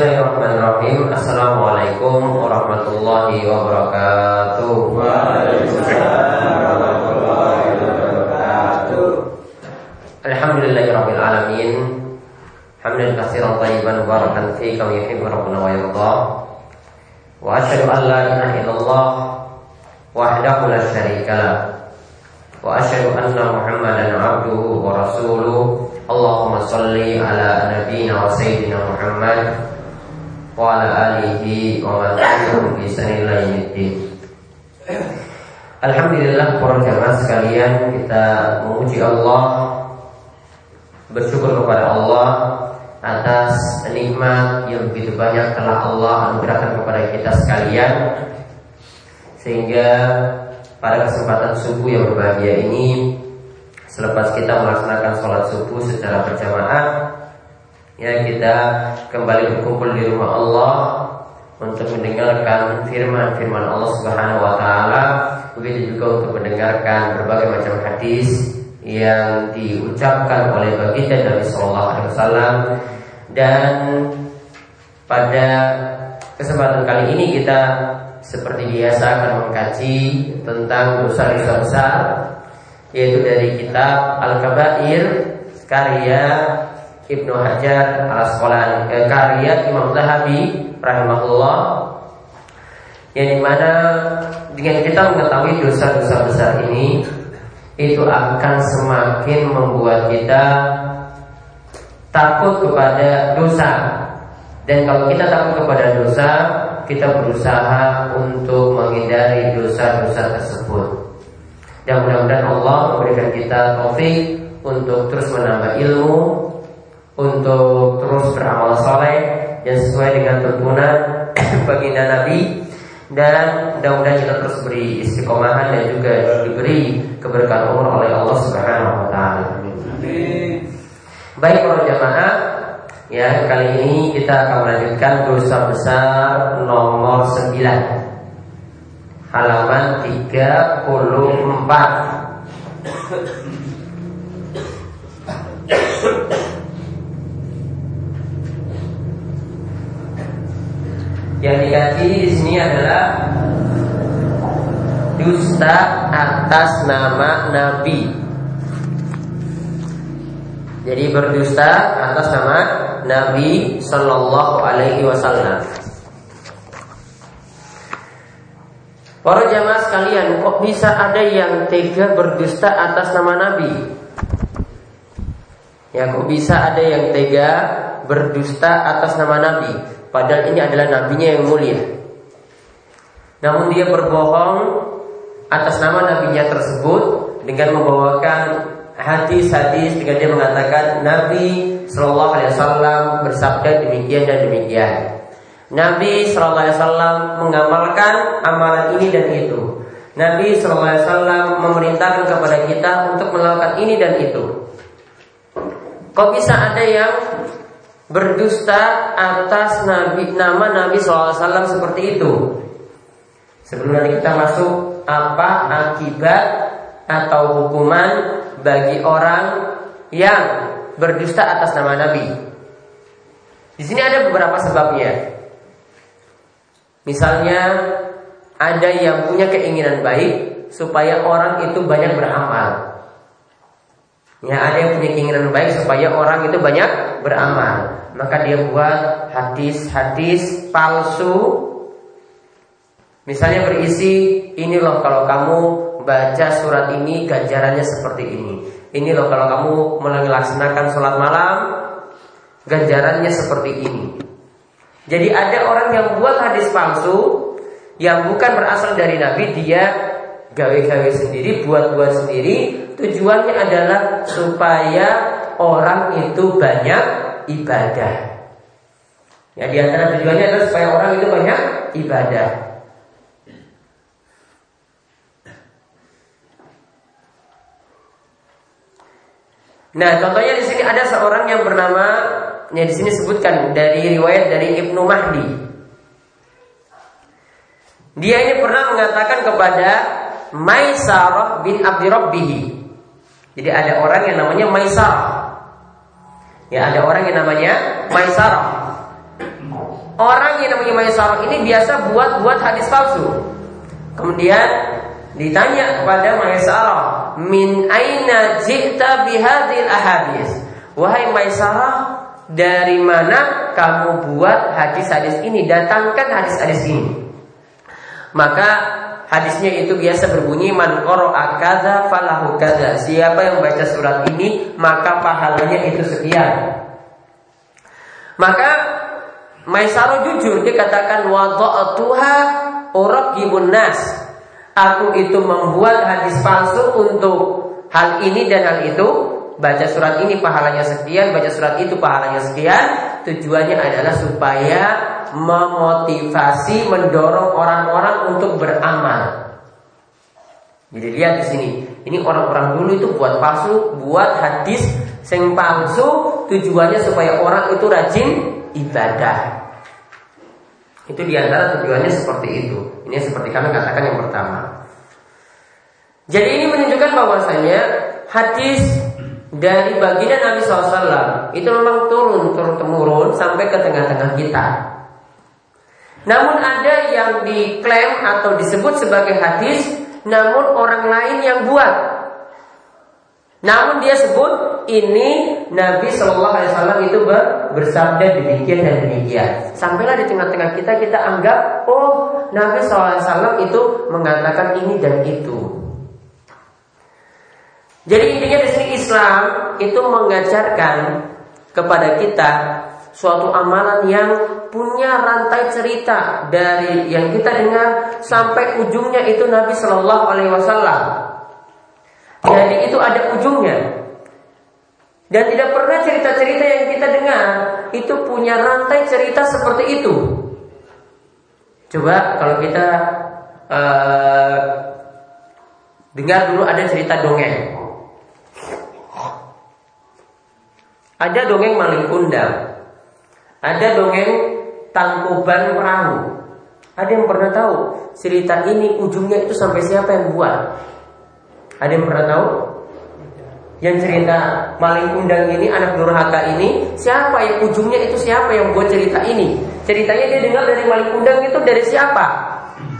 Bismillahirrahmanirrahim. Assalamualaikum warahmatullahi wabarakatuh. Alhamdulillahirabbil alamin Hamdan katsiran tayyiban mubarakan fi kama yuhibbu rabbuna wa yarda. Wa asyhadu an la ilaha illallah wahdahu la syarika Wa asyhadu anna Muhammadan abduhu wa rasuluh. Allahumma salli ala nabiyyina wa sayyidina Muhammad ihsanin ila yaumiddin. Alhamdulillah para jamaah sekalian kita memuji Allah bersyukur kepada Allah atas nikmat yang begitu banyak telah Allah anugerahkan kepada kita sekalian sehingga pada kesempatan subuh yang berbahagia ini Selepas kita melaksanakan sholat subuh secara berjamaah Ya kita kembali berkumpul di rumah Allah Untuk mendengarkan firman-firman Allah subhanahu wa ta'ala. Begitu juga untuk mendengarkan berbagai macam hadis Yang diucapkan oleh baginda Nabi Sallallahu Alaihi Wasallam. Dan pada kesempatan kali ini kita seperti biasa akan mengkaji tentang dosa-dosa besar yaitu dari kitab Al-Kabair karya Ibnu Hajar al Asqalani eh, karya Imam Zahabi rahimahullah. Yang di mana dengan kita mengetahui dosa-dosa besar ini itu akan semakin membuat kita takut kepada dosa. Dan kalau kita takut kepada dosa kita berusaha untuk menghindari dosa-dosa tersebut. Dan mudah-mudahan Allah memberikan kita taufik untuk terus menambah ilmu, untuk terus beramal soleh yang sesuai dengan tuntunan baginda Nabi dan mudah-mudahan kita terus beri istiqomahan dan juga diberi keberkahan umur oleh Allah Subhanahu wa taala. Baik para jamaah, ya kali ini kita akan melanjutkan dosa besar nomor 9 halaman 34 Yang dikaji di sini adalah dusta atas nama Nabi. Jadi berdusta atas nama Nabi Shallallahu Alaihi Wasallam. Para jamaah sekalian, kok bisa ada yang tega berdusta atas nama Nabi? Ya, kok bisa ada yang tega berdusta atas nama Nabi? Padahal ini adalah nabinya yang mulia. Namun dia berbohong atas nama nabinya tersebut dengan membawakan hadis-hadis dengan dia mengatakan Nabi Shallallahu Alaihi Wasallam bersabda demikian dan demikian. Nabi SAW mengamalkan amalan ini dan itu. Nabi SAW memerintahkan kepada kita untuk melakukan ini dan itu. Kok bisa ada yang berdusta atas Nabi nama Nabi SAW seperti itu? Sebelum nanti kita masuk apa akibat atau hukuman bagi orang yang berdusta atas nama Nabi. Di sini ada beberapa sebabnya. Misalnya ada yang punya keinginan baik supaya orang itu banyak beramal. Ya, ada yang punya keinginan baik supaya orang itu banyak beramal. Maka dia buat hadis-hadis palsu. Misalnya berisi, ini loh kalau kamu baca surat ini ganjarannya seperti ini. Ini loh kalau kamu melaksanakan sholat malam, ganjarannya seperti ini. Jadi ada orang yang buat hadis palsu yang bukan berasal dari Nabi, dia gawe-gawe sendiri, buat-buat sendiri. Tujuannya adalah supaya orang itu banyak ibadah. Ya di antara tujuannya adalah supaya orang itu banyak ibadah. Nah, contohnya di sini ada seorang yang bernama yang di sini sebutkan dari riwayat dari Ibnu Mahdi. Dia ini pernah mengatakan kepada Maisarah bin Abdi Rabbihi. Jadi ada orang yang namanya Maisarah. Ya ada orang yang namanya Maisarah. Orang yang namanya Maisarah ini biasa buat-buat hadis palsu. Kemudian ditanya kepada Maisarah, "Min aina ji'ta bihadil ahadis?" Wahai Maisarah, dari mana kamu buat hadis-hadis ini? Datangkan hadis-hadis ini. Maka hadisnya itu biasa berbunyi man qara'a falahu kadza. Siapa yang baca surat ini maka pahalanya itu sekian. Maka Maisaro jujur dia katakan wada'atuha uraqibun nas. Aku itu membuat hadis palsu untuk hal ini dan hal itu. Baca surat ini pahalanya sekian, baca surat itu pahalanya sekian. Tujuannya adalah supaya memotivasi, mendorong orang-orang untuk beramal. Jadi lihat di sini, ini orang-orang dulu itu buat palsu, buat hadis yang palsu, tujuannya supaya orang itu rajin ibadah. Itu di antara tujuannya seperti itu. Ini seperti kami katakan yang pertama. Jadi ini menunjukkan bahwasanya hadis dari baginda Nabi SAW itu memang turun turun temurun sampai ke tengah-tengah kita. Namun ada yang diklaim atau disebut sebagai hadis, namun orang lain yang buat. Namun dia sebut ini Nabi Wasallam itu bersabda demikian dan demikian. Sampailah di tengah-tengah kita kita anggap oh Nabi Wasallam itu mengatakan ini dan itu. Jadi intinya di sini Islam itu mengajarkan kepada kita suatu amalan yang punya rantai cerita dari yang kita dengar sampai ujungnya itu Nabi Shallallahu Alaihi Wasallam. Jadi itu ada ujungnya. Dan tidak pernah cerita-cerita yang kita dengar itu punya rantai cerita seperti itu. Coba kalau kita uh, dengar dulu ada cerita dongeng. Ada dongeng maling kundang. Ada dongeng tangkuban perahu. Ada yang pernah tahu cerita ini ujungnya itu sampai siapa yang buat? Ada yang pernah tahu? Yang cerita maling undang ini anak durhaka ini siapa yang ujungnya itu siapa yang buat cerita ini? Ceritanya dia dengar dari maling undang itu dari siapa?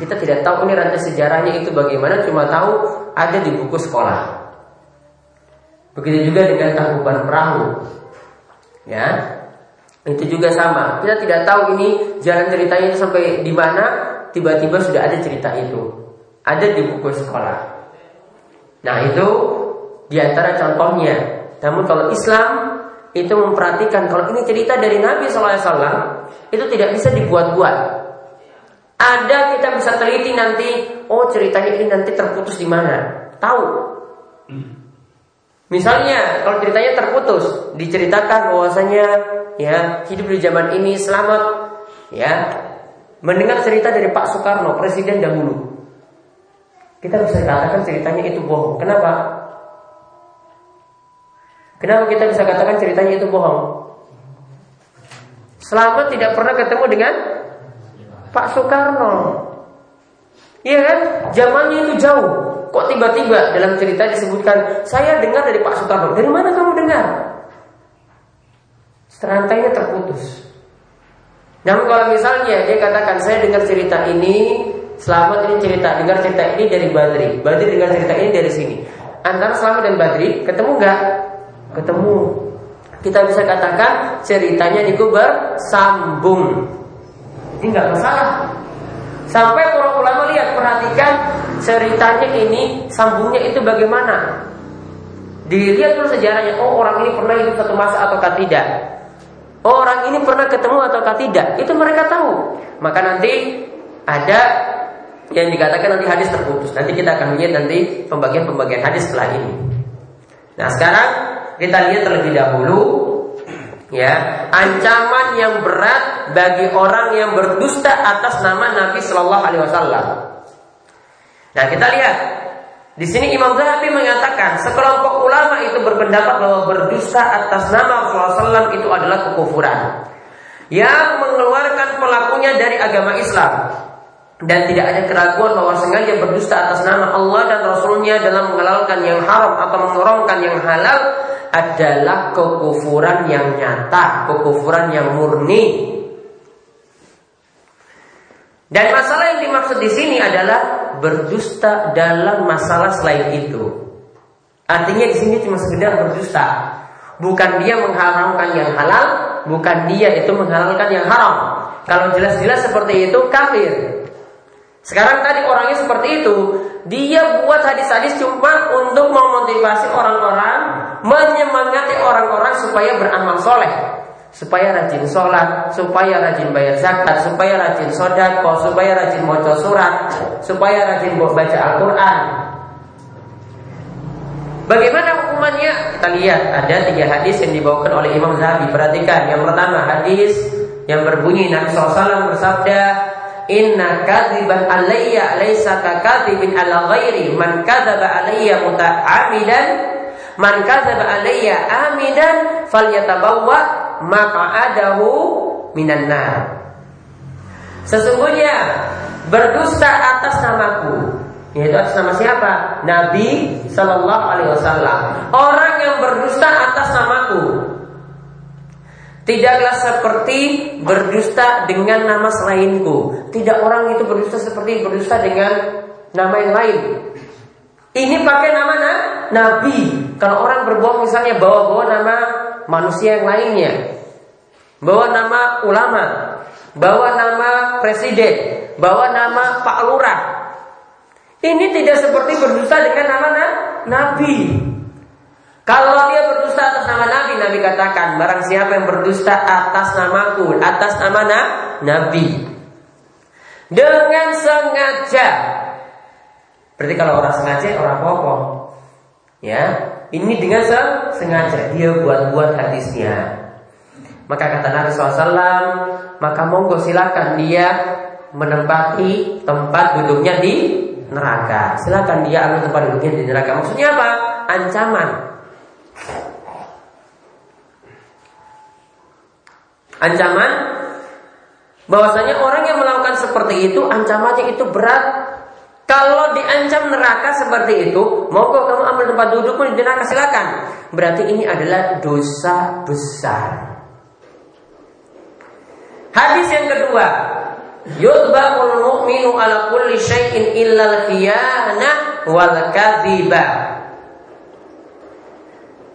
Kita tidak tahu ini rantai sejarahnya itu bagaimana, cuma tahu ada di buku sekolah. Begitu juga dengan tangkuban perahu. Ya, itu juga sama. Kita tidak tahu ini jalan ceritanya sampai di mana, tiba-tiba sudah ada cerita itu. Ada di buku sekolah. Nah itu di antara contohnya. Namun kalau Islam itu memperhatikan kalau ini cerita dari Nabi SAW itu tidak bisa dibuat-buat. Ada kita bisa teliti nanti, oh ceritanya ini nanti terputus di mana? Tahu. Misalnya kalau ceritanya terputus, diceritakan bahwasanya ya hidup di zaman ini selamat ya mendengar cerita dari Pak Soekarno presiden dahulu kita bisa katakan ceritanya itu bohong. Kenapa? Kenapa kita bisa katakan ceritanya itu bohong? Selamat tidak pernah ketemu dengan Pak Soekarno. Iya kan? Zamannya itu jauh. Kok tiba-tiba dalam cerita disebutkan saya dengar dari Pak Soekarno. Dari mana kamu dengar? Serantainya terputus. Namun kalau misalnya dia katakan saya dengar cerita ini Selamat ini cerita, dengar cerita ini dari Badri. Badri dengar cerita ini dari sini. Antara Selamat dan Badri ketemu nggak? Ketemu. Kita bisa katakan ceritanya itu bersambung. Ini nggak masalah. Sampai para ulama lihat perhatikan ceritanya ini sambungnya itu bagaimana. Dilihat dulu sejarahnya. Oh orang ini pernah hidup satu masa ataukah tidak. Oh, orang ini pernah ketemu ataukah tidak. Itu mereka tahu. Maka nanti ada yang dikatakan nanti hadis terputus. Nanti kita akan lihat nanti pembagian-pembagian hadis setelah ini. Nah sekarang kita lihat terlebih dahulu ya ancaman yang berat bagi orang yang berdusta atas nama Nabi Shallallahu Alaihi Wasallam. Nah kita lihat di sini Imam Zahabi mengatakan sekelompok ulama itu berpendapat bahwa berdusta atas nama Rasulullah itu adalah kekufuran yang mengeluarkan pelakunya dari agama Islam dan tidak ada keraguan bahwa sengaja berdusta atas nama Allah dan Rasulnya dalam menghalalkan yang haram atau mengorongkan yang halal adalah kekufuran yang nyata, kekufuran yang murni. Dan masalah yang dimaksud di sini adalah berdusta dalam masalah selain itu. Artinya di sini cuma sekedar berdusta. Bukan dia mengharamkan yang halal, bukan dia itu menghalalkan yang haram. Kalau jelas-jelas seperti itu kafir. Sekarang tadi orangnya seperti itu, dia buat hadis-hadis cuma untuk memotivasi orang-orang, menyemangati orang-orang supaya beramal soleh supaya rajin sholat, supaya rajin bayar zakat, supaya rajin sodako, supaya rajin baca surat, supaya rajin baca Al-Quran. Bagaimana hukumannya? Kita lihat ada tiga hadis yang dibawakan oleh Imam Zahabi. Perhatikan yang pertama hadis yang berbunyi Nabi SAW bersabda, Inna kadhiban alayya laysa kakadhibin ala ghairi man kadzaba alayya muta'amidan man kadzaba alayya amidan falyatabawwa maka adahu minan nar. Sesungguhnya berdusta atas namaku yaitu atas nama siapa? Nabi Shallallahu Alaihi Wasallam. Orang yang berdusta atas namaku tidaklah seperti berdusta dengan nama selainku. Tidak orang itu berdusta seperti berdusta dengan nama yang lain. Ini pakai nama na, Nabi. Kalau orang berbohong misalnya bawa-bawa nama manusia yang lainnya. Bawa nama ulama, bawa nama presiden, bawa nama Pak Lurah. Ini tidak seperti berdusta dengan nama na Nabi. Kalau dia berdusta atas nama Nabi, Nabi katakan, barang siapa yang berdusta atas namaku, atas nama na Nabi. Dengan sengaja. Berarti kalau orang sengaja, orang pokok. Ya, ini dengan sengaja dia buat-buat hadisnya. Maka kata Nabi SAW, maka monggo silakan dia menempati tempat duduknya di neraka. Silakan dia ambil tempat duduknya di neraka. Maksudnya apa? Ancaman. Ancaman bahwasanya orang yang melakukan seperti itu ancamannya itu berat kalau diancam neraka seperti itu, kok kamu ambil tempat dudukmu di neraka silakan. Berarti ini adalah dosa besar. Hadis yang kedua, yutba'ul mu'minu ala kulli syai'in illa al-khiyanah wal kadhiba.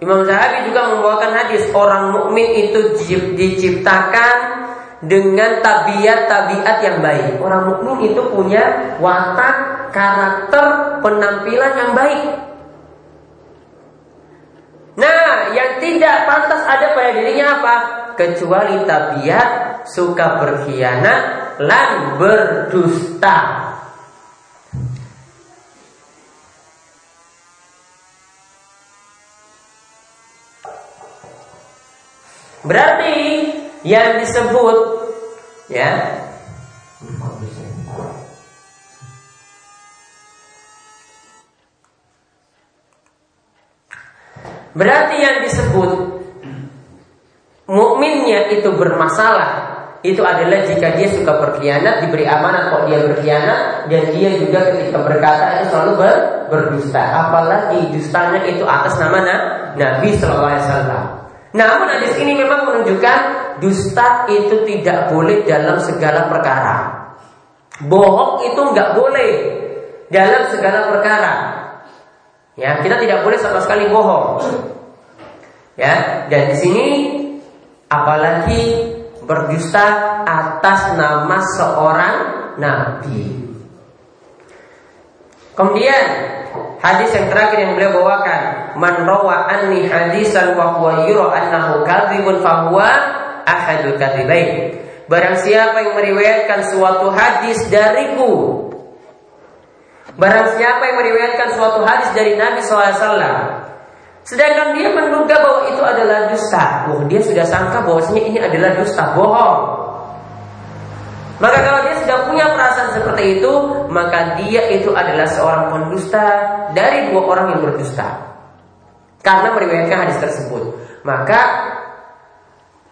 Imam Zahabi juga membawakan hadis orang mukmin itu diciptakan dengan tabiat-tabiat yang baik. Orang mukmin itu punya watak, karakter, penampilan yang baik. Nah, yang tidak pantas ada pada dirinya apa? Kecuali tabiat suka berkhianat dan berdusta. Berarti yang disebut ya. Berarti yang disebut mukminnya itu bermasalah itu adalah jika dia suka berkhianat diberi amanah kok dia berkhianat dan dia juga ketika berkata itu selalu ber, berdusta. Apalagi dustanya itu atas nama Nabi Shallallahu Alaihi Wasallam. Namun hadis ini memang menunjukkan dusta itu tidak boleh dalam segala perkara. Bohong itu nggak boleh dalam segala perkara. Ya, kita tidak boleh sama sekali bohong. Ya, dan di sini apalagi berdusta atas nama seorang nabi. Kemudian Hadis yang terakhir yang beliau bawakan, "Man rawa anni hadisan wa huwa yura annahu kadzibun fa huwa ahadul kadzibain." Barang siapa yang meriwayatkan suatu hadis dariku Barang siapa yang meriwayatkan suatu hadis dari Nabi SAW Sedangkan dia menduga bahwa itu adalah dusta Wah dia sudah sangka bahwasanya ini adalah dusta Bohong maka kalau dia sudah punya perasaan seperti itu, maka dia itu adalah seorang pendusta dari dua orang yang berdusta. Karena meriwayatkan hadis tersebut. Maka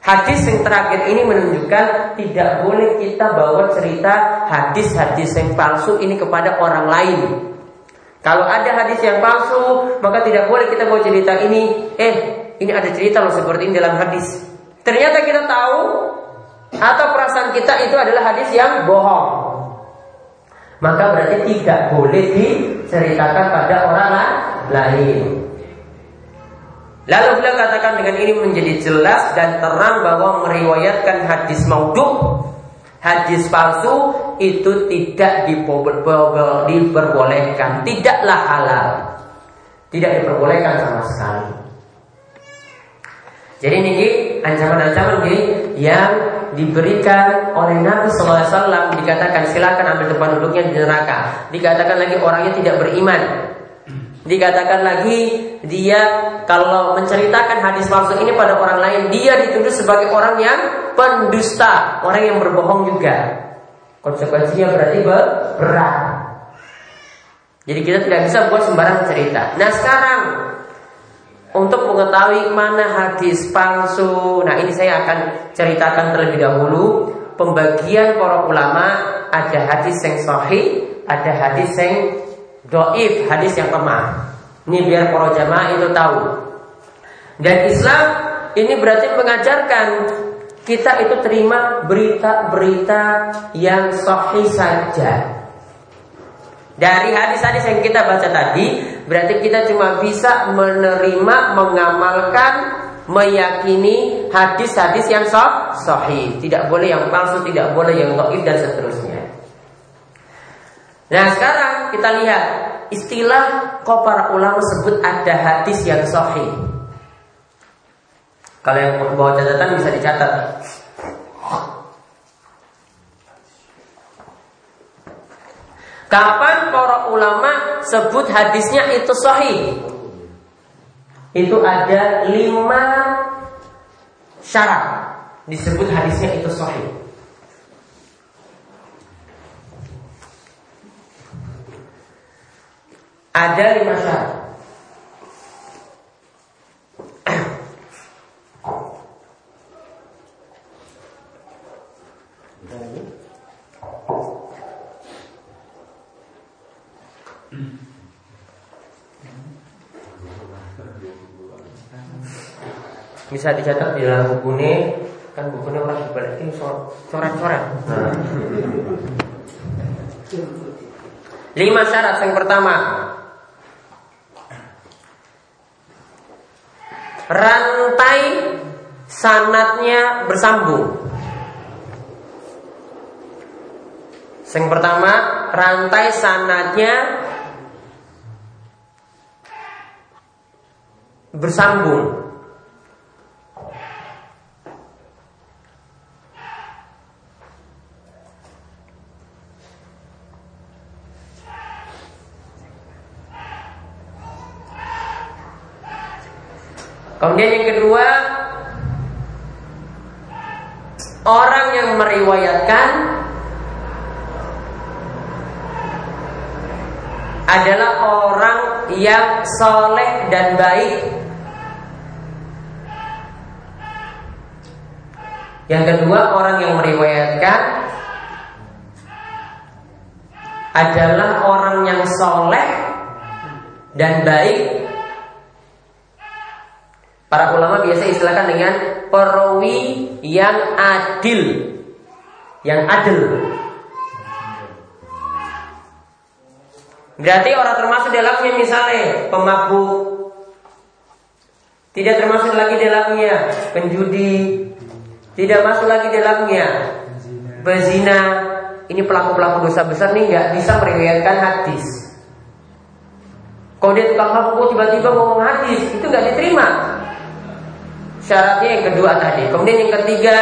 hadis yang terakhir ini menunjukkan tidak boleh kita bawa cerita hadis-hadis yang palsu ini kepada orang lain. Kalau ada hadis yang palsu, maka tidak boleh kita bawa cerita ini. Eh, ini ada cerita loh seperti ini dalam hadis. Ternyata kita tahu atau perasaan kita itu adalah hadis yang bohong. Maka berarti tidak boleh diceritakan pada orang lain. Lalu beliau katakan dengan ini menjadi jelas dan terang bahwa meriwayatkan hadis maudhu, hadis palsu itu tidak diperbolehkan, tidaklah halal. Tidak diperbolehkan sama sekali. Jadi ini ancaman-ancaman ini yang diberikan oleh Nabi SAW dikatakan silakan ambil tempat duduknya di neraka. Dikatakan lagi orangnya tidak beriman. Dikatakan lagi dia kalau menceritakan hadis palsu ini pada orang lain dia dituduh sebagai orang yang pendusta, orang yang berbohong juga. Konsekuensinya berarti berat. Jadi kita tidak bisa buat sembarang cerita. Nah sekarang untuk mengetahui mana hadis palsu, nah ini saya akan ceritakan terlebih dahulu pembagian para ulama ada hadis yang sahih, ada hadis yang doif hadis yang lemah. Ini biar para jamaah itu tahu. Dan Islam ini berarti mengajarkan kita itu terima berita-berita yang sahih saja. Dari hadis-hadis yang kita baca tadi, berarti kita cuma bisa menerima, mengamalkan, meyakini hadis-hadis yang sahih. Tidak boleh yang palsu, tidak boleh yang doif dan seterusnya. Nah sekarang kita lihat istilah kok para ulama sebut ada hadis yang sahih. Kalau yang bawa catatan bisa dicatat. Kapan para ulama sebut hadisnya itu sahih? Itu ada lima syarat disebut hadisnya itu sahih. Ada lima syarat. Bisa dicatat di dalam buku ini kan buku ini orang dibalikin coret-coret. Nah. Lima syarat yang pertama rantai sanatnya bersambung. Yang pertama, rantai sanatnya bersambung. Kemudian yang kedua Orang yang meriwayatkan Adalah orang yang soleh dan baik. Yang kedua orang yang meriwayatkan Adalah orang yang soleh dan baik. Para ulama biasa istilahkan dengan perawi yang adil. Yang adil. Berarti orang termasuk dalamnya misalnya pemabuk. Tidak termasuk lagi dalamnya penjudi. Tidak masuk lagi dalamnya bezina. Ini pelaku-pelaku dosa besar nih nggak bisa meriwayatkan hadis. Kalau dia tukang mabuk tiba-tiba ngomong hadis, itu nggak diterima. Syaratnya yang kedua tadi. Kemudian yang ketiga,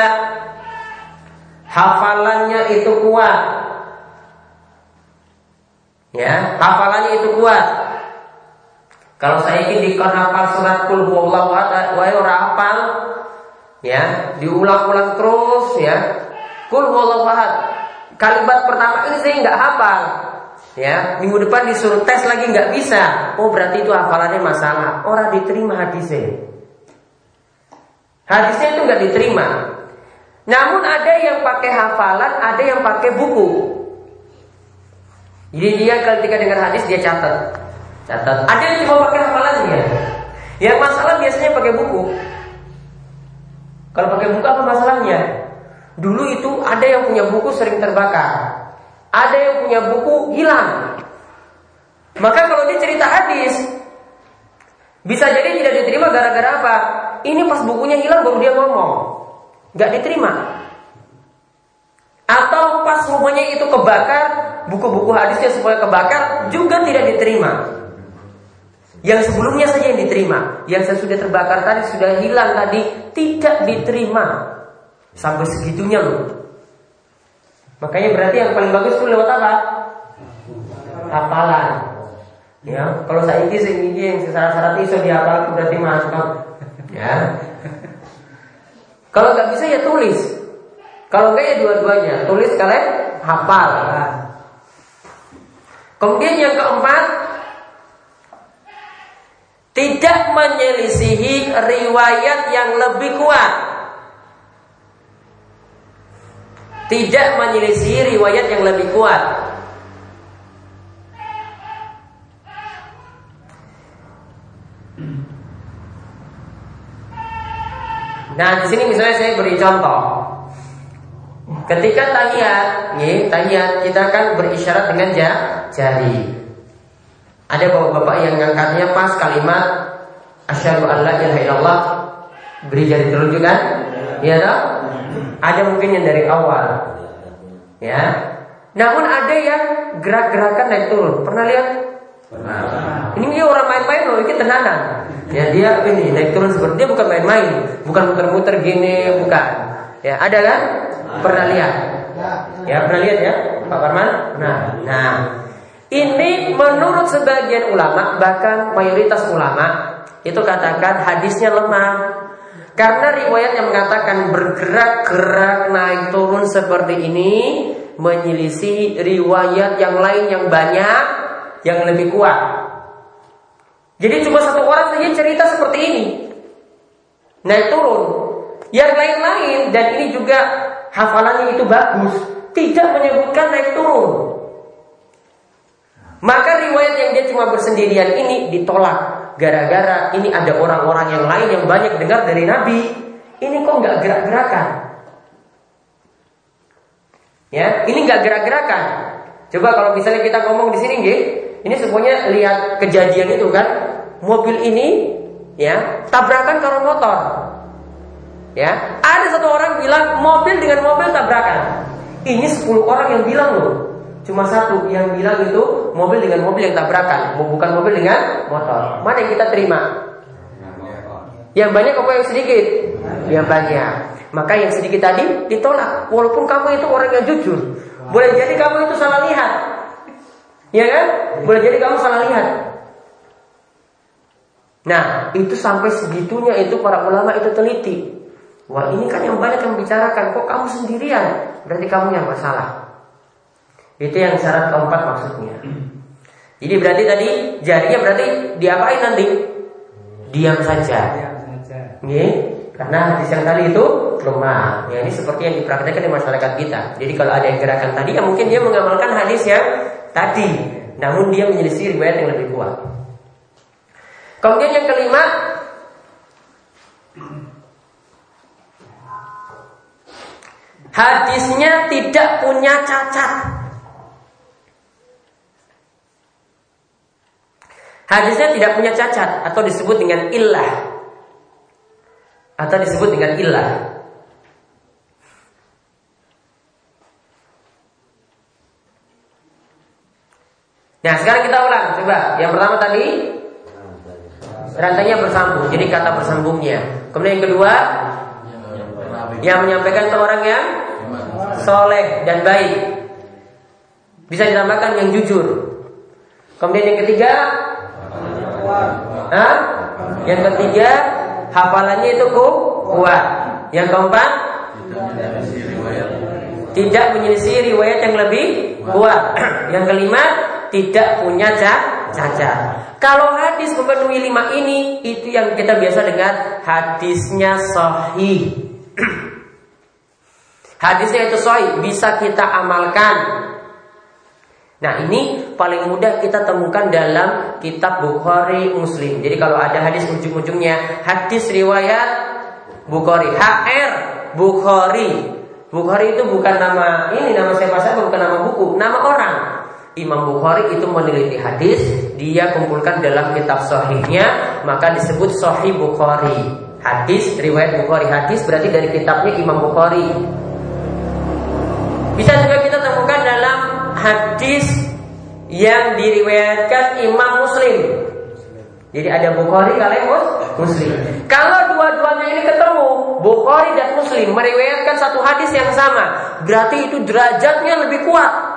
hafalannya itu kuat. Ya, hafalannya itu kuat. Kalau saya ini dikon hafal surat kul huwallahu ahad, ora hafal, ya, diulang-ulang terus ya. Kul huwallahu. Kalimat pertama ini saya nggak hafal. Ya, minggu depan disuruh tes lagi nggak bisa. Oh, berarti itu hafalannya masalah. Orang diterima hadisnya. Hadisnya itu nggak diterima. Namun ada yang pakai hafalan, ada yang pakai buku. Jadi dia ketika dengar hadis dia catat. Catat. Ada yang cuma pakai hafalannya. Yang masalah biasanya pakai buku. Kalau pakai buku apa masalahnya? Dulu itu ada yang punya buku sering terbakar. Ada yang punya buku hilang. Maka kalau dia cerita hadis, bisa jadi tidak diterima gara-gara apa? Ini pas bukunya hilang baru dia ngomong. Gak diterima. Atau pas rumahnya itu kebakar, buku-buku hadisnya supaya kebakar juga tidak diterima. Yang sebelumnya saja yang diterima, yang saya sudah terbakar tadi sudah hilang tadi tidak diterima sampai segitunya loh. Makanya berarti yang paling bagus itu lewat apa? Hafalan. Ya, kalau saya ini sing ini yang syarat-syarat itu dihafal berarti masuk. Ya. Kalau nggak bisa ya tulis. Kalau enggak ya dua-duanya, tulis kalian hafal. Kemudian yang keempat, tidak menyelisihi riwayat yang lebih kuat. Tidak menyelisihi riwayat yang lebih kuat. Nah, di sini misalnya saya beri contoh. Ketika tahiyat, nih, tahiyat kita kan berisyarat dengan jari. Ada bapak-bapak yang ngangkatnya pas kalimat asyhadu an la ilaha illallah beri jari telunjuk kan? Iya toh? Ada mungkin yang dari awal. Ya. Namun ada yang gerak-gerakan naik turun. Pernah lihat? Pernah. Ini dia orang main-main loh, ini tenanan. Ya dia ini naik turun seperti dia bukan main-main, bukan muter-muter gini, bukan. Ya, ada kan? Pernah lihat? Ya, pernah lihat ya, Pak Parman? Nah, nah. Ini menurut sebagian ulama, bahkan mayoritas ulama itu katakan hadisnya lemah. Karena riwayat yang mengatakan bergerak-gerak naik turun seperti ini menyelisih riwayat yang lain yang banyak yang lebih kuat. Jadi cuma satu orang saja cerita seperti ini. Naik turun. Yang lain-lain dan ini juga hafalannya itu bagus, tidak menyebutkan naik turun. Maka riwayat yang dia cuma bersendirian ini ditolak gara-gara ini ada orang-orang yang lain yang banyak dengar dari Nabi. Ini kok nggak gerak-gerakan? Ya, ini nggak gerak-gerakan. Coba kalau misalnya kita ngomong di sini, gih, ini semuanya lihat kejadian itu kan, mobil ini ya tabrakan kalau motor. Ya, ada satu orang bilang mobil dengan mobil tabrakan. Ini 10 orang yang bilang loh. Cuma satu yang bilang itu mobil dengan mobil yang tabrakan, bukan mobil dengan motor. Mana yang kita terima? Yang banyak apa yang sedikit? Yang banyak. Maka yang sedikit tadi ditolak. Walaupun kamu itu orang yang jujur, boleh jadi kamu itu salah lihat. Ya kan? Boleh jadi kamu salah lihat. Nah, itu sampai segitunya itu para ulama itu teliti. Wah ini kan yang banyak yang membicarakan. Kok kamu sendirian? Berarti kamu yang masalah Itu yang syarat keempat maksudnya. Jadi berarti tadi Jarinya berarti diapain nanti? Diam saja. Nih, Karena hadis yang tadi itu lemah. Ya, Ini seperti yang dipraktekkan di masyarakat kita. Jadi kalau ada yang gerakan tadi ya mungkin dia mengamalkan hadis yang tadi Namun dia menyelisih riwayat yang lebih kuat Kemudian yang kelima Hadisnya tidak punya cacat. Hadisnya tidak punya cacat atau disebut dengan illah. Atau disebut dengan illah. Nah sekarang kita ulang coba Yang pertama tadi Rantainya bersambung Jadi kata bersambungnya Kemudian yang kedua Yang menyampaikan itu orang yang soleh dan baik. Bisa ditambahkan yang jujur. Kemudian yang ketiga, Hah? Yang ketiga, hafalannya itu kuat. Yang keempat, tidak menyelisih riwayat yang lebih kuat. yang kelima, tidak punya cacat. Kalau hadis memenuhi lima ini, itu yang kita biasa dengar hadisnya sahih. Hadisnya itu sahih, bisa kita amalkan. Nah ini paling mudah kita temukan dalam kitab Bukhari Muslim. Jadi kalau ada hadis ujung-ujungnya hadis riwayat Bukhari, HR Bukhari. Bukhari itu bukan nama ini nama siapa saja bukan nama buku, nama orang. Imam Bukhari itu meneliti hadis, dia kumpulkan dalam kitab sahihnya, maka disebut Sahih Bukhari. Hadis riwayat Bukhari hadis berarti dari kitabnya Imam Bukhari. Bisa juga kita temukan dalam hadis yang diriwayatkan Imam Muslim. Jadi ada Bukhari kalian Muslim. Kalau dua-duanya ini ketemu, Bukhari dan Muslim meriwayatkan satu hadis yang sama, berarti itu derajatnya lebih kuat.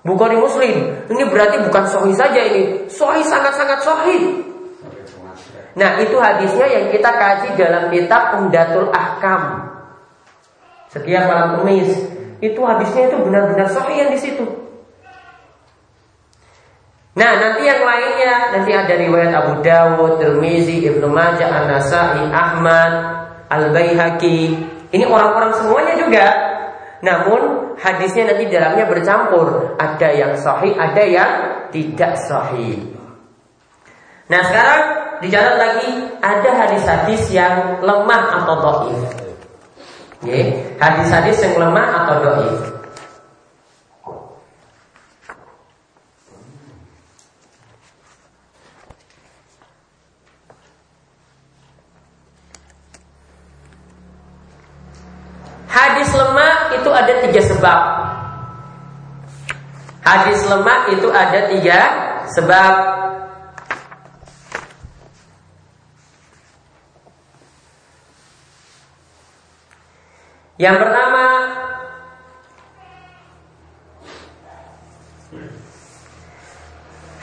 Bukhari Muslim, ini berarti bukan sahih saja ini, sahih sangat-sangat sahih. Nah itu hadisnya yang kita kaji dalam kitab Umdatul Ahkam. Setiap malam kemis itu hadisnya itu benar-benar sahih yang di situ. Nah nanti yang lainnya nanti ada riwayat Abu Dawud, Tirmizi, Ibnu Majah, An-Nasai, Ahmad, Al Baihaqi. Ini orang-orang semuanya juga. Namun hadisnya nanti dalamnya bercampur. Ada yang sahih, ada yang tidak sahih. Nah sekarang dicatat lagi ada hadis-hadis yang lemah atau doif. Hadis-hadis yang lemah atau doif. Hadis itu ada tiga sebab. Hadis lemah itu ada tiga sebab. Yang pertama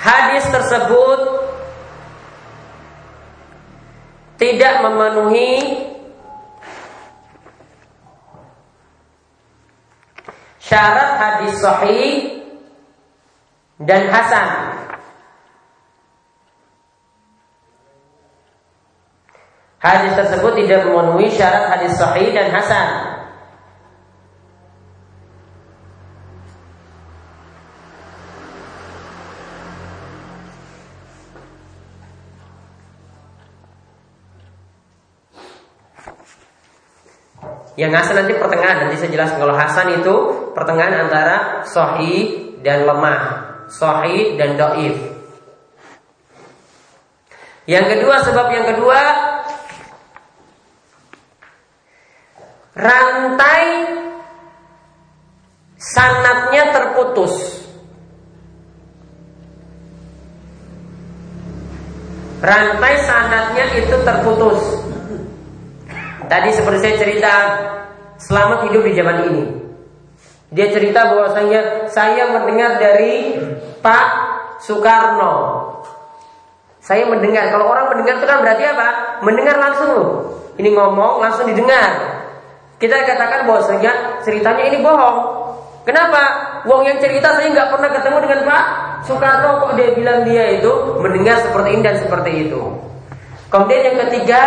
Hadis tersebut tidak memenuhi syarat hadis sahih dan hasan. Hadis tersebut tidak memenuhi syarat hadis sahih dan hasan. Yang Hasan nanti pertengahan nanti saya jelaskan kalau Hasan itu pertengahan antara Sahih dan lemah, Sahih dan Doif. Yang kedua sebab yang kedua rantai sanatnya terputus. Rantai sanatnya itu terputus. Tadi seperti saya cerita Selamat hidup di zaman ini Dia cerita bahwasanya Saya mendengar dari Pak Soekarno Saya mendengar Kalau orang mendengar itu kan berarti apa? Mendengar langsung Ini ngomong langsung didengar Kita katakan bahwasanya ceritanya ini bohong Kenapa? Wong yang cerita saya nggak pernah ketemu dengan Pak Soekarno kok dia bilang dia itu mendengar seperti ini dan seperti itu. Kemudian yang ketiga,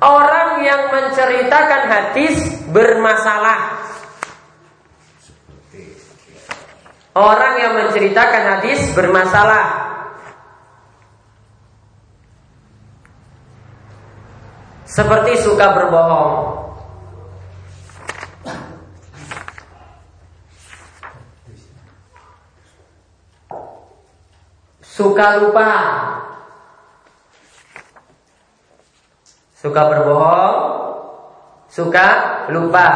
Orang yang menceritakan hadis bermasalah. Orang yang menceritakan hadis bermasalah. Seperti suka berbohong. Suka lupa Suka berbohong, suka lupa.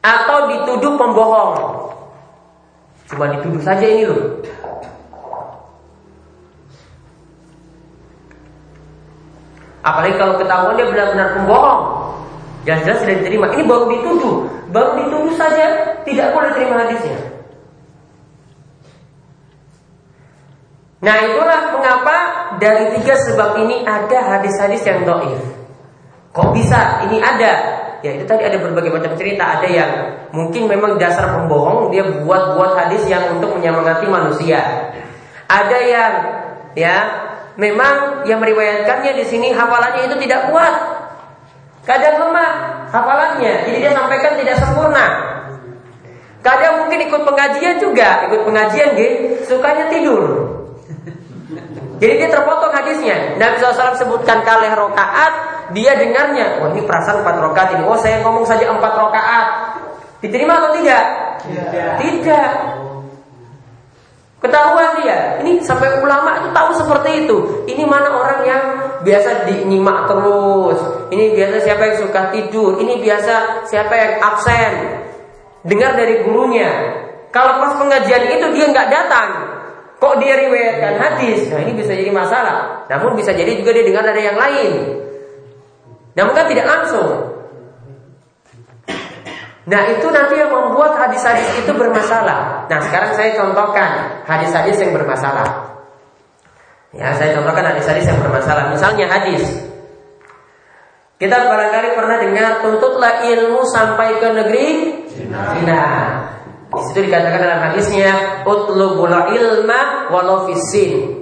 Atau dituduh pembohong. Cuma dituduh saja ini loh. Apalagi kalau ketahuan dia benar-benar pembohong. Jelas-jelas tidak diterima. Ini baru dituduh. Baru dituduh saja tidak boleh terima hadisnya. Nah itulah mengapa dari tiga sebab ini ada hadis-hadis yang doif. Kok bisa? Ini ada. Ya itu tadi ada berbagai macam cerita. Ada yang mungkin memang dasar pembohong dia buat-buat hadis yang untuk menyemangati manusia. Ada yang ya memang yang meriwayatkannya di sini hafalannya itu tidak kuat. Kadang lemah hafalannya, jadi dia sampaikan tidak sempurna. Kadang mungkin ikut pengajian juga, ikut pengajian gitu, sukanya tidur. Jadi dia terpotong hadisnya. Nabi SAW sebutkan kalih rokaat, dia dengarnya, oh ini perasaan empat rakaat ini. Oh saya ngomong saja empat rakaat. Diterima atau tidak? Tidak. Tidak. Ketahuan dia. Ini sampai ulama itu tahu seperti itu. Ini mana orang yang biasa dinyimak terus. Ini biasa siapa yang suka tidur. Ini biasa siapa yang absen. Dengar dari gurunya. Kalau pas pengajian itu dia nggak datang, kok dia riwayatkan hadis? Nah ini bisa jadi masalah. Namun bisa jadi juga dia dengar dari yang lain. Namun kan tidak langsung. Nah itu nanti yang membuat hadis-hadis itu bermasalah. Nah sekarang saya contohkan hadis-hadis yang bermasalah. Ya saya contohkan hadis-hadis yang bermasalah. Misalnya hadis. Kita barangkali pernah dengar tuntutlah ilmu sampai ke negeri Cina. Di situ dikatakan dalam hadisnya utlubul ilma walau fisin.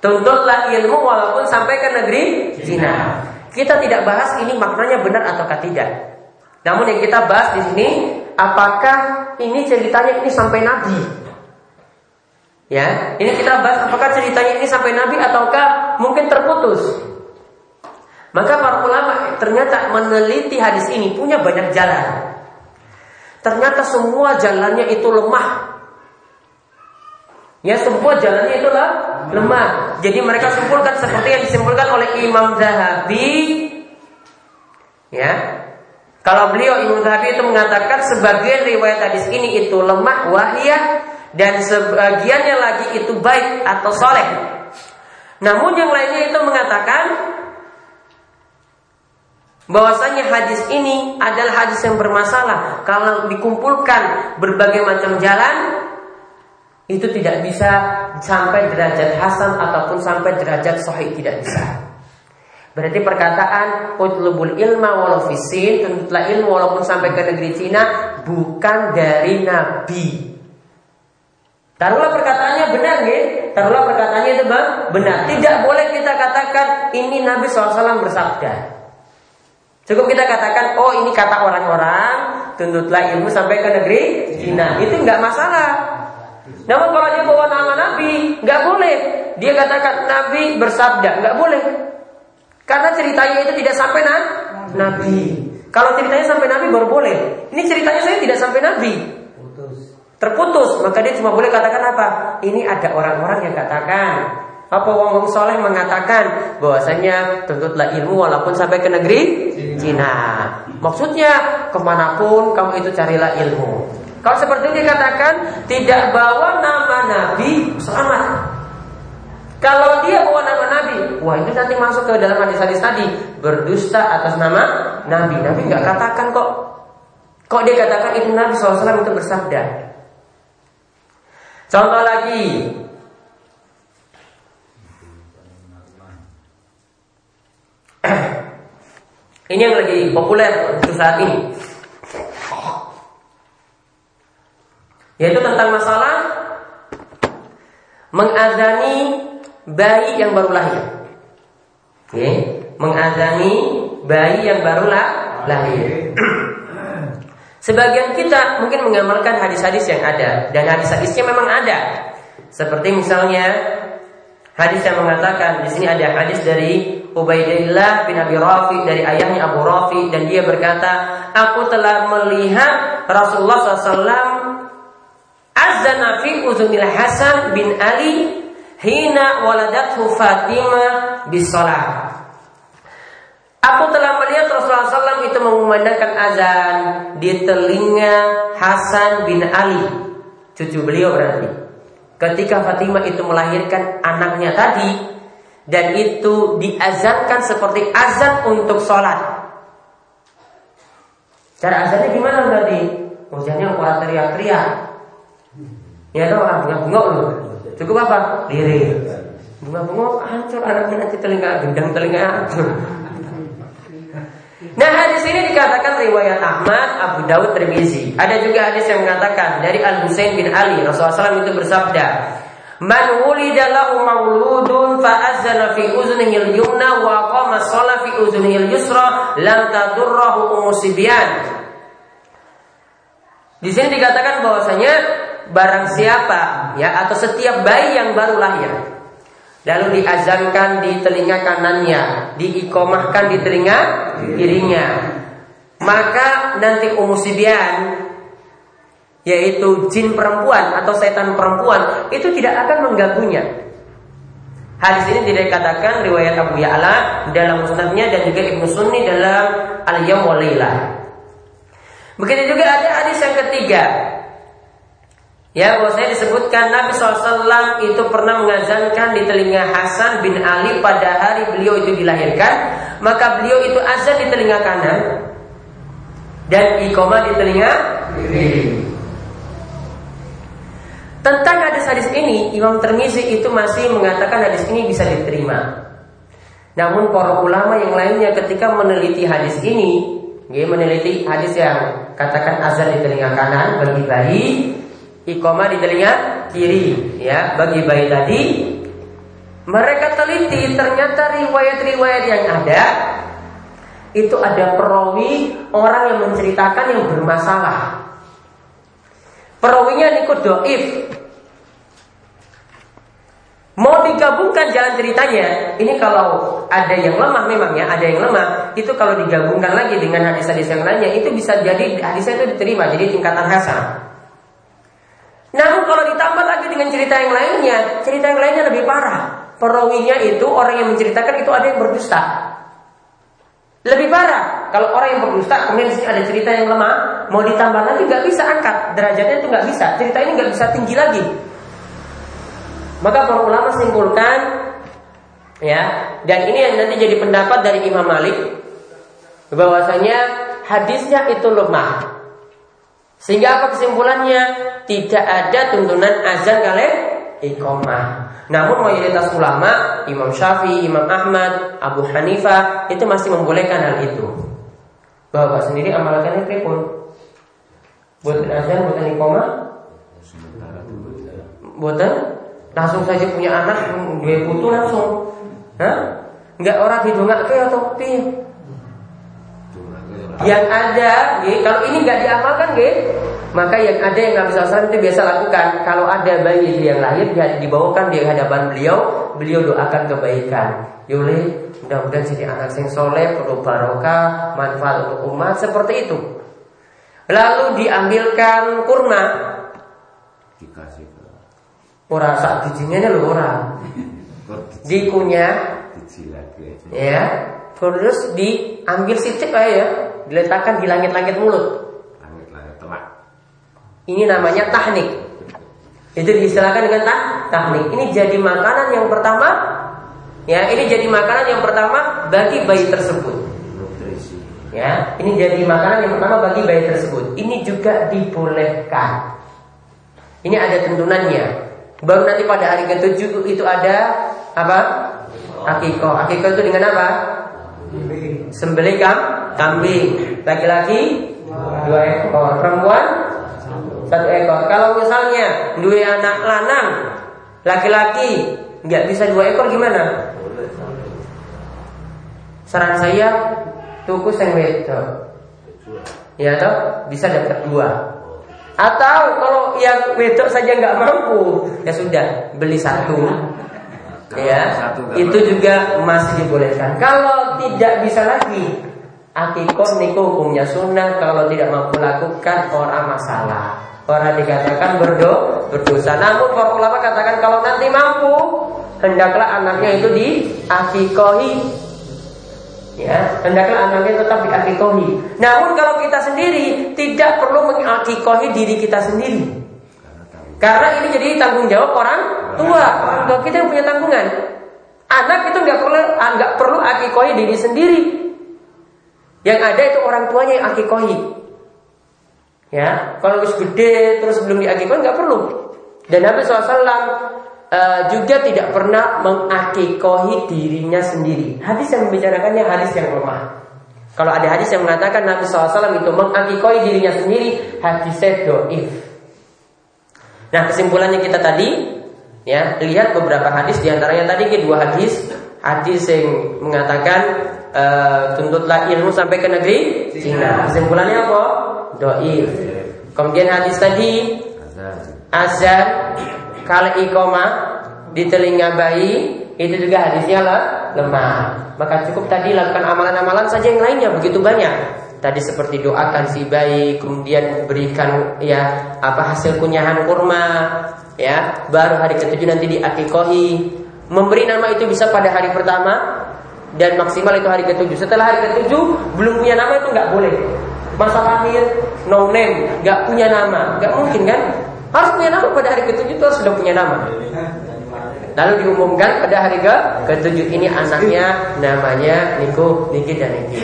Tuntutlah ilmu walaupun sampai ke negeri Cina. Kita tidak bahas ini maknanya benar ataukah tidak. Namun yang kita bahas di sini apakah ini ceritanya ini sampai Nabi? Ya, ini kita bahas apakah ceritanya ini sampai Nabi ataukah mungkin terputus. Maka para ulama ternyata meneliti hadis ini punya banyak jalan. Ternyata semua jalannya itu lemah. Ya semua jalannya itulah lemah. Jadi mereka simpulkan seperti yang disimpulkan oleh Imam Zahabi. Ya. Kalau beliau Imam Zahabi itu mengatakan sebagian riwayat hadis ini itu lemah wahiyah dan sebagiannya lagi itu baik atau soleh. Namun yang lainnya itu mengatakan bahwasanya hadis ini adalah hadis yang bermasalah kalau dikumpulkan berbagai macam jalan itu tidak bisa sampai derajat hasan ataupun sampai derajat sahih tidak bisa. Berarti perkataan utlubul ilma walau fisin tuntutlah ilmu walaupun sampai ke negeri Cina bukan dari Nabi. Taruhlah perkataannya benar ya. Taruhlah perkataannya itu benar. Tidak boleh kita katakan ini Nabi SAW bersabda. Cukup kita katakan, oh ini kata orang-orang, tuntutlah ilmu sampai ke negeri Cina. Itu nggak masalah. Namun kalau dia bawa nama Nabi, nggak boleh. Dia katakan Nabi bersabda, nggak boleh. Karena ceritanya itu tidak sampai na Nabi. Kalau ceritanya sampai Nabi baru boleh. Ini ceritanya saya tidak sampai Nabi. Terputus, maka dia cuma boleh katakan apa? Ini ada orang-orang yang katakan apa wong soleh mengatakan bahwasanya tuntutlah ilmu walaupun sampai ke negeri Cina. Maksudnya ke mana pun kamu itu carilah ilmu. Kalau seperti ini dikatakan tidak bawa nama Nabi selamat. Kalau dia bawa nama Nabi, wah itu nanti masuk ke dalam hadis-hadis tadi berdusta atas nama Nabi. Nabi nggak katakan kok. Kok dia katakan itu Nabi SAW itu bersabda. Contoh lagi, Ini yang lagi populer untuk saat ini. Yaitu tentang masalah mengazani bayi yang baru lahir. Oke, mengazani bayi yang baru lahir. Sebagian kita mungkin mengamalkan hadis-hadis yang ada dan hadis-hadisnya memang ada. Seperti misalnya hadis yang mengatakan di sini ada hadis dari Ubaidillah bin Abi Rafi dari ayahnya Abu Rafi dan dia berkata, aku telah melihat Rasulullah SAW azana fi uzunil Hasan bin Ali hina waladathu Fatimah bisalah. Aku telah melihat Rasulullah SAW itu mengumandangkan azan di telinga Hasan bin Ali, cucu beliau berarti. Ketika Fatimah itu melahirkan anaknya tadi, dan itu diazankan seperti azan untuk sholat. Cara azannya gimana berarti? Ujiannya orang teriak-teriak. Ya tuh orang bunga-bunga loh. Cukup apa? Diri. Bunga-bunga hancur anaknya nanti telinga gendang telinga Nah hadis ini dikatakan riwayat Ahmad, Abu Dawud, Tirmizi. Ada juga hadis yang mengatakan dari Al Husain bin Ali Rasulullah SAW itu bersabda, Man wulida lahu mauludun fa azana fi uznihi al-yumna wa qama shalah fi uznihi al-yusra lam tadurrahu umusibyan. Di sini dikatakan bahwasanya barang siapa ya atau setiap bayi yang baru lahir Lalu diazankan di telinga kanannya, diikomahkan di telinga kirinya. Maka nanti umusibian yaitu jin perempuan atau setan perempuan itu tidak akan mengganggunya. Hadis ini tidak dikatakan riwayat Abu Ya'la dalam musnadnya dan juga Ibnu Sunni dalam Al-Yawm Begitu juga ada hadis yang ketiga Ya, bahwasanya disebutkan Nabi SAW itu pernah mengazankan di telinga Hasan bin Ali pada hari beliau itu dilahirkan. Maka beliau itu azan di telinga kanan dan iqamah di telinga kiri. Tentang hadis-hadis ini, Imam Termizi itu masih mengatakan hadis ini bisa diterima. Namun para ulama yang lainnya ketika meneliti hadis ini, dia meneliti hadis yang katakan azan di telinga kanan bagi bayi, Iqomah di telinga kiri ya bagi bayi tadi mereka teliti ternyata riwayat-riwayat yang ada itu ada perawi orang yang menceritakan yang bermasalah perawinya niku doif Mau digabungkan jalan ceritanya, ini kalau ada yang lemah memang ya, ada yang lemah, itu kalau digabungkan lagi dengan hadis-hadis yang lainnya, itu bisa jadi hadisnya itu diterima, jadi tingkatan hasan. Namun kalau ditambah lagi dengan cerita yang lainnya, cerita yang lainnya lebih parah. Perawinya itu orang yang menceritakan itu ada yang berdusta. Lebih parah. Kalau orang yang berdusta, kemudian ada cerita yang lemah, mau ditambah lagi nggak bisa angkat derajatnya itu nggak bisa. Cerita ini nggak bisa tinggi lagi. Maka para ulama simpulkan, ya, dan ini yang nanti jadi pendapat dari Imam Malik, bahwasanya hadisnya itu lemah. Sehingga apa kesimpulannya? Tidak ada tuntunan azan kalian iqamah. Namun mayoritas ulama, Imam Syafi'i, Imam Ahmad, Abu Hanifah itu masih membolehkan hal itu. Bapak sendiri amalkan itu pun buat azan, buat iqamah? Buatan langsung saja punya anak dua putu langsung. Hah? Enggak orang didongak ke atau pi? Yang ada, gitu, kalau ini nggak diamalkan, gitu, maka yang ada yang Nabi SAW itu biasa lakukan. Kalau ada bayi yang lahir, dia dibawakan di hadapan beliau, beliau doakan kebaikan. Yuli, mudah-mudahan jadi anak yang soleh, perlu barokah, manfaat untuk umat, seperti itu. Lalu diambilkan kurma. Dikasih Ora sak bijinya lho ora. Dikunyah. Ya. Terus diambil sitik aja ya diletakkan di langit-langit mulut. Langit-langit temak. Ini namanya tahnik. Itu diistilahkan dengan tah tahnik. Ini jadi makanan yang pertama. Ya, ini jadi makanan yang pertama bagi bayi tersebut. Ya, ini jadi makanan yang pertama bagi bayi tersebut. Ini juga dibolehkan. Ini ada tuntunannya. Baru nanti pada hari ketujuh itu ada apa? Akiko. Akiko itu dengan apa? Sembelih kambing. Laki-laki dua ekor, perempuan satu ekor. Kalau misalnya dua anak lanang, laki-laki nggak bisa dua ekor gimana? Saran saya tuku sing wedok. Ya toh bisa dapat dua. Atau kalau yang wedok saja nggak mampu, ya sudah beli satu ya itu juga masih dibolehkan. Kalau tidak bisa lagi, akikah niku hukumnya sunnah. Kalau tidak mampu lakukan orang masalah. Orang dikatakan berdo, berdosa. Namun para ulama katakan kalau nanti mampu, hendaklah anaknya itu di akikohi. Ya, hendaklah anaknya tetap diakikohi. Namun kalau kita sendiri tidak perlu mengakikohi diri kita sendiri. Karena ini jadi tanggung jawab orang tua. Tua kita yang punya tanggungan. Anak itu nggak perlu nggak perlu akikohi diri sendiri. Yang ada itu orang tuanya yang akikohi. Ya, kalau harus gede terus belum diakikohi nggak perlu. Dan Nabi SAW uh, eh, juga tidak pernah mengakikohi dirinya sendiri. Hadis yang membicarakannya hadis yang lemah. Kalau ada hadis yang mengatakan Nabi SAW itu mengakikohi dirinya sendiri, hadisnya doif. Nah kesimpulannya kita tadi ya lihat beberapa hadis di antaranya tadi dua hadis hadis yang mengatakan e, tuntutlah ilmu sampai ke negeri Cina. Kesimpulannya apa? Doif. Kemudian hadis tadi azan kali ikoma di telinga bayi itu juga hadisnya lah, lemah. Maka cukup tadi lakukan amalan-amalan saja yang lainnya begitu banyak. Tadi seperti doakan si bayi, kemudian berikan ya apa hasil kunyahan kurma, ya baru hari ketujuh nanti diakikohi. Memberi nama itu bisa pada hari pertama dan maksimal itu hari ketujuh. Setelah hari ketujuh belum punya nama itu nggak boleh. Masa lahir no name, nggak punya nama, nggak mungkin kan? Harus punya nama pada hari ketujuh itu harus sudah punya nama. Lalu diumumkan pada hari ke ketujuh ini anaknya namanya Niko, Niki dan Niki.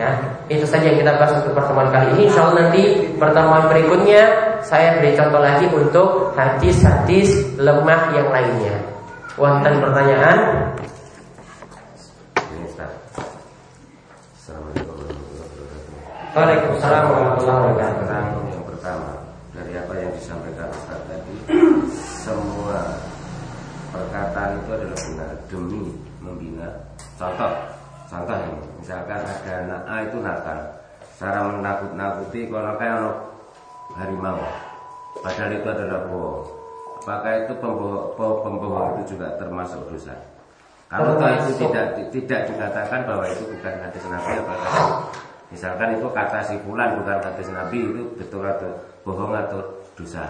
Ya, itu saja yang kita bahas untuk pertemuan kali ini. Insya Allah nanti pertemuan berikutnya saya beri contoh lagi untuk hadis-hadis lemah yang lainnya. Wonten pertanyaan? Waalaikumsalam warahmatullahi wabarakatuh. Yang pertama dari apa yang disampaikan Ustaz tadi, semua perkataan itu adalah benar demi membina. Contoh, contoh ini, misalkan ada anak A itu nakal, cara menakut-nakuti kalau kayak harimau, padahal itu adalah bohong. Apakah itu pembohong, pembohong itu juga termasuk dosa? Kalau itu tidak tidak dikatakan bahwa itu bukan hadis Nabi apakah Misalkan itu kata si fulan bukan hadis Nabi itu betul atau bohong atau dosa.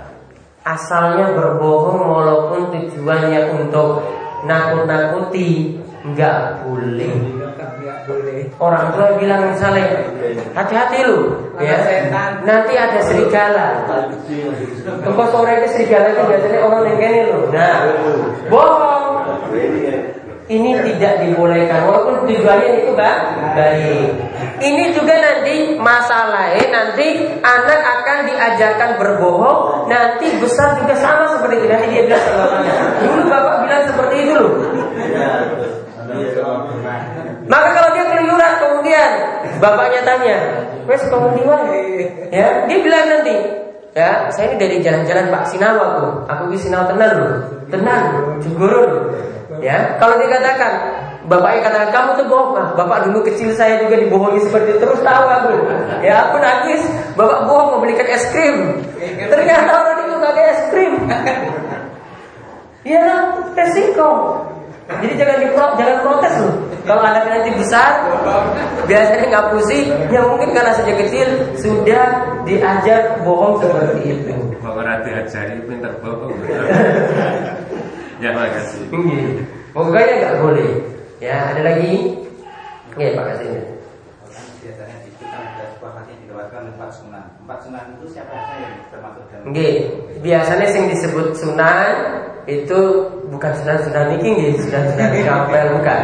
Asalnya berbohong walaupun tujuannya untuk nakut-nakuti nggak boleh. Orang tua bilang misalnya hati-hati lu ya. Nanti ada serigala. Tempat sore itu serigala itu biasanya orang yang gini lu. Nah, bohong ini tidak dibolehkan walaupun tujuannya itu baik. Ini juga nanti masalahnya nanti anak akan diajarkan berbohong, nanti besar juga sama seperti itu. Nanti dia bilang sama. Dulu bapak bilang seperti itu loh. Maka kalau dia keluyuran kemudian bapaknya tanya, wes kamu di Ya, dia bilang nanti, ya saya ini dari jalan-jalan Pak Sinal aku, aku di Sinal tenan loh, tenan, jugurun. Ya, kalau dikatakan Bapaknya katakan kamu tuh bohong. Ah, Bapak dulu kecil saya juga dibohongi seperti itu Terus tahu aku. Ya aku nangis. Bapak bohong membelikan es krim. Ternyata orang itu gak ada es krim. Iya resiko Jadi jangan dipro, jangan protes loh Kalau anak nanti besar Biasanya nggak pusing Ya mungkin karena sejak kecil Sudah diajar bohong seperti itu Bapak diajari pintar bohong Ya makasih. Pokoknya nggak boleh. Ya ada lagi? Ya Pak Kasih. Biasanya di kita ada dilewatkan empat sunan. Empat sunan itu siapa saja yang termasuk dalam? Nggih, biasanya yang disebut sunan itu bukan sunan sunan ini nggih, sunan sunan kapel bukan.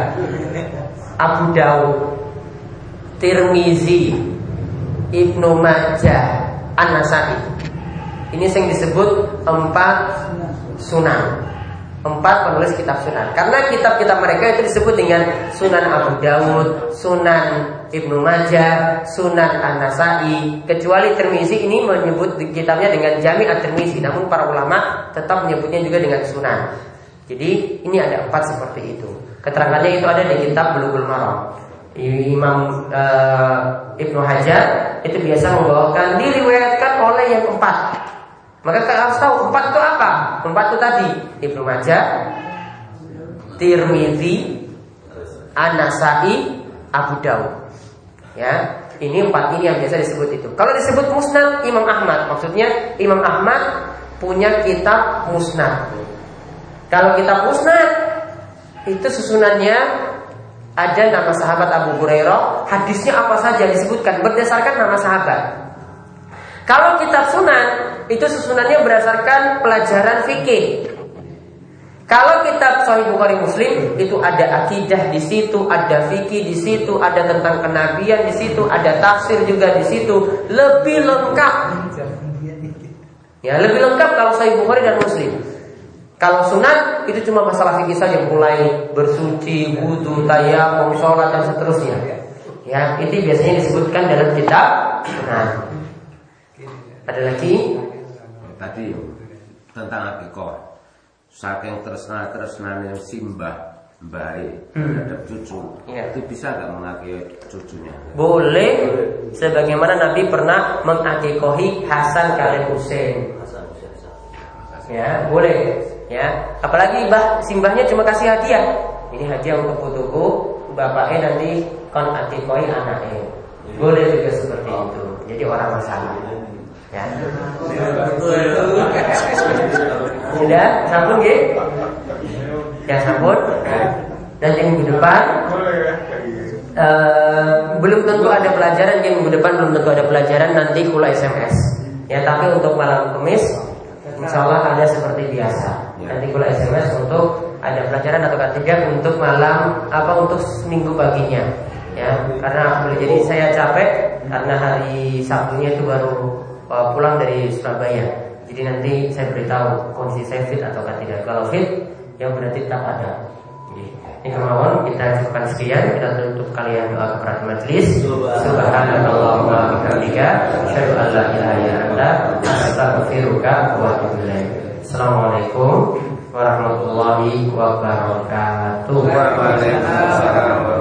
Abu Dawud, Tirmizi, Ibnu Majah, An-Nasai. Ini yang disebut empat sunan. Empat penulis kitab sunan Karena kitab-kitab mereka itu disebut dengan Sunan Abu Dawud Sunan Ibnu Majah Sunan An-Nasai Kecuali Tirmizi ini menyebut kitabnya dengan Jami At-Tirmizi Namun para ulama tetap menyebutnya juga dengan Sunan Jadi ini ada empat seperti itu Keterangannya itu ada di kitab Bulughul Maram Imam uh, Ibnu Hajar itu biasa membawakan diriwayatkan oleh yang empat maka kita harus tahu empat itu apa? Empat itu tadi Ibnu Majah, Tirmidzi, An-Nasai, Abu Dawud. Ya, ini empat ini yang biasa disebut itu. Kalau disebut Musnad Imam Ahmad, maksudnya Imam Ahmad punya kitab Musnad. Kalau kitab Musnad itu susunannya ada nama sahabat Abu Hurairah, hadisnya apa saja disebutkan berdasarkan nama sahabat. Kalau kitab Sunan itu susunannya berdasarkan pelajaran fikih. Kalau kitab Sahih Bukhari Muslim itu ada akidah di situ, ada fikih di situ, ada tentang kenabian di situ, ada tafsir juga di situ, lebih lengkap. Ya, lebih lengkap kalau Sahih Bukhari dan Muslim. Kalau sunat itu cuma masalah fikih saja mulai bersuci, wudhu, tayamum, sholat dan seterusnya. Ya, itu biasanya disebutkan dalam kitab sunat. Ada lagi? tadi tentang akikoh saking tresna yang simbah baik hmm. terhadap cucu ya. itu bisa nggak mengakui cucunya boleh sebagaimana Nabi pernah mengakikohi Hasan kalian Husain ya boleh Ya, apalagi bah simbahnya cuma kasih hadiah. Ini hadiah untuk putuku, bapaknya nanti kon atikoi anaknya. Boleh juga seperti itu. Jadi orang masalah. Ya. Sudah, sampun ya? Ya sampun. Nanti minggu depan Uh, belum tentu ada pelajaran yang minggu depan belum tentu ada pelajaran nanti kula SMS ya tapi untuk malam kemis Insya Allah ada seperti biasa ya. nanti kula SMS untuk ada pelajaran atau ketiga untuk malam apa untuk minggu paginya ya karena boleh jadi saya capek karena hari Sabtunya itu baru uh, pulang dari Surabaya jadi nanti saya beritahu kondisi saya fit atau tidak kalau fit yang berarti tetap ada. Ini kemauan kita cukupkan sekian. Kita tutup kalian doa kepada majelis subhanallah wa bihamdika asyhadu an la ilaha illa anta astaghfiruka wa atubu ilaik. Assalamualaikum warahmatullahi wabarakatuh. Waalaikumsalam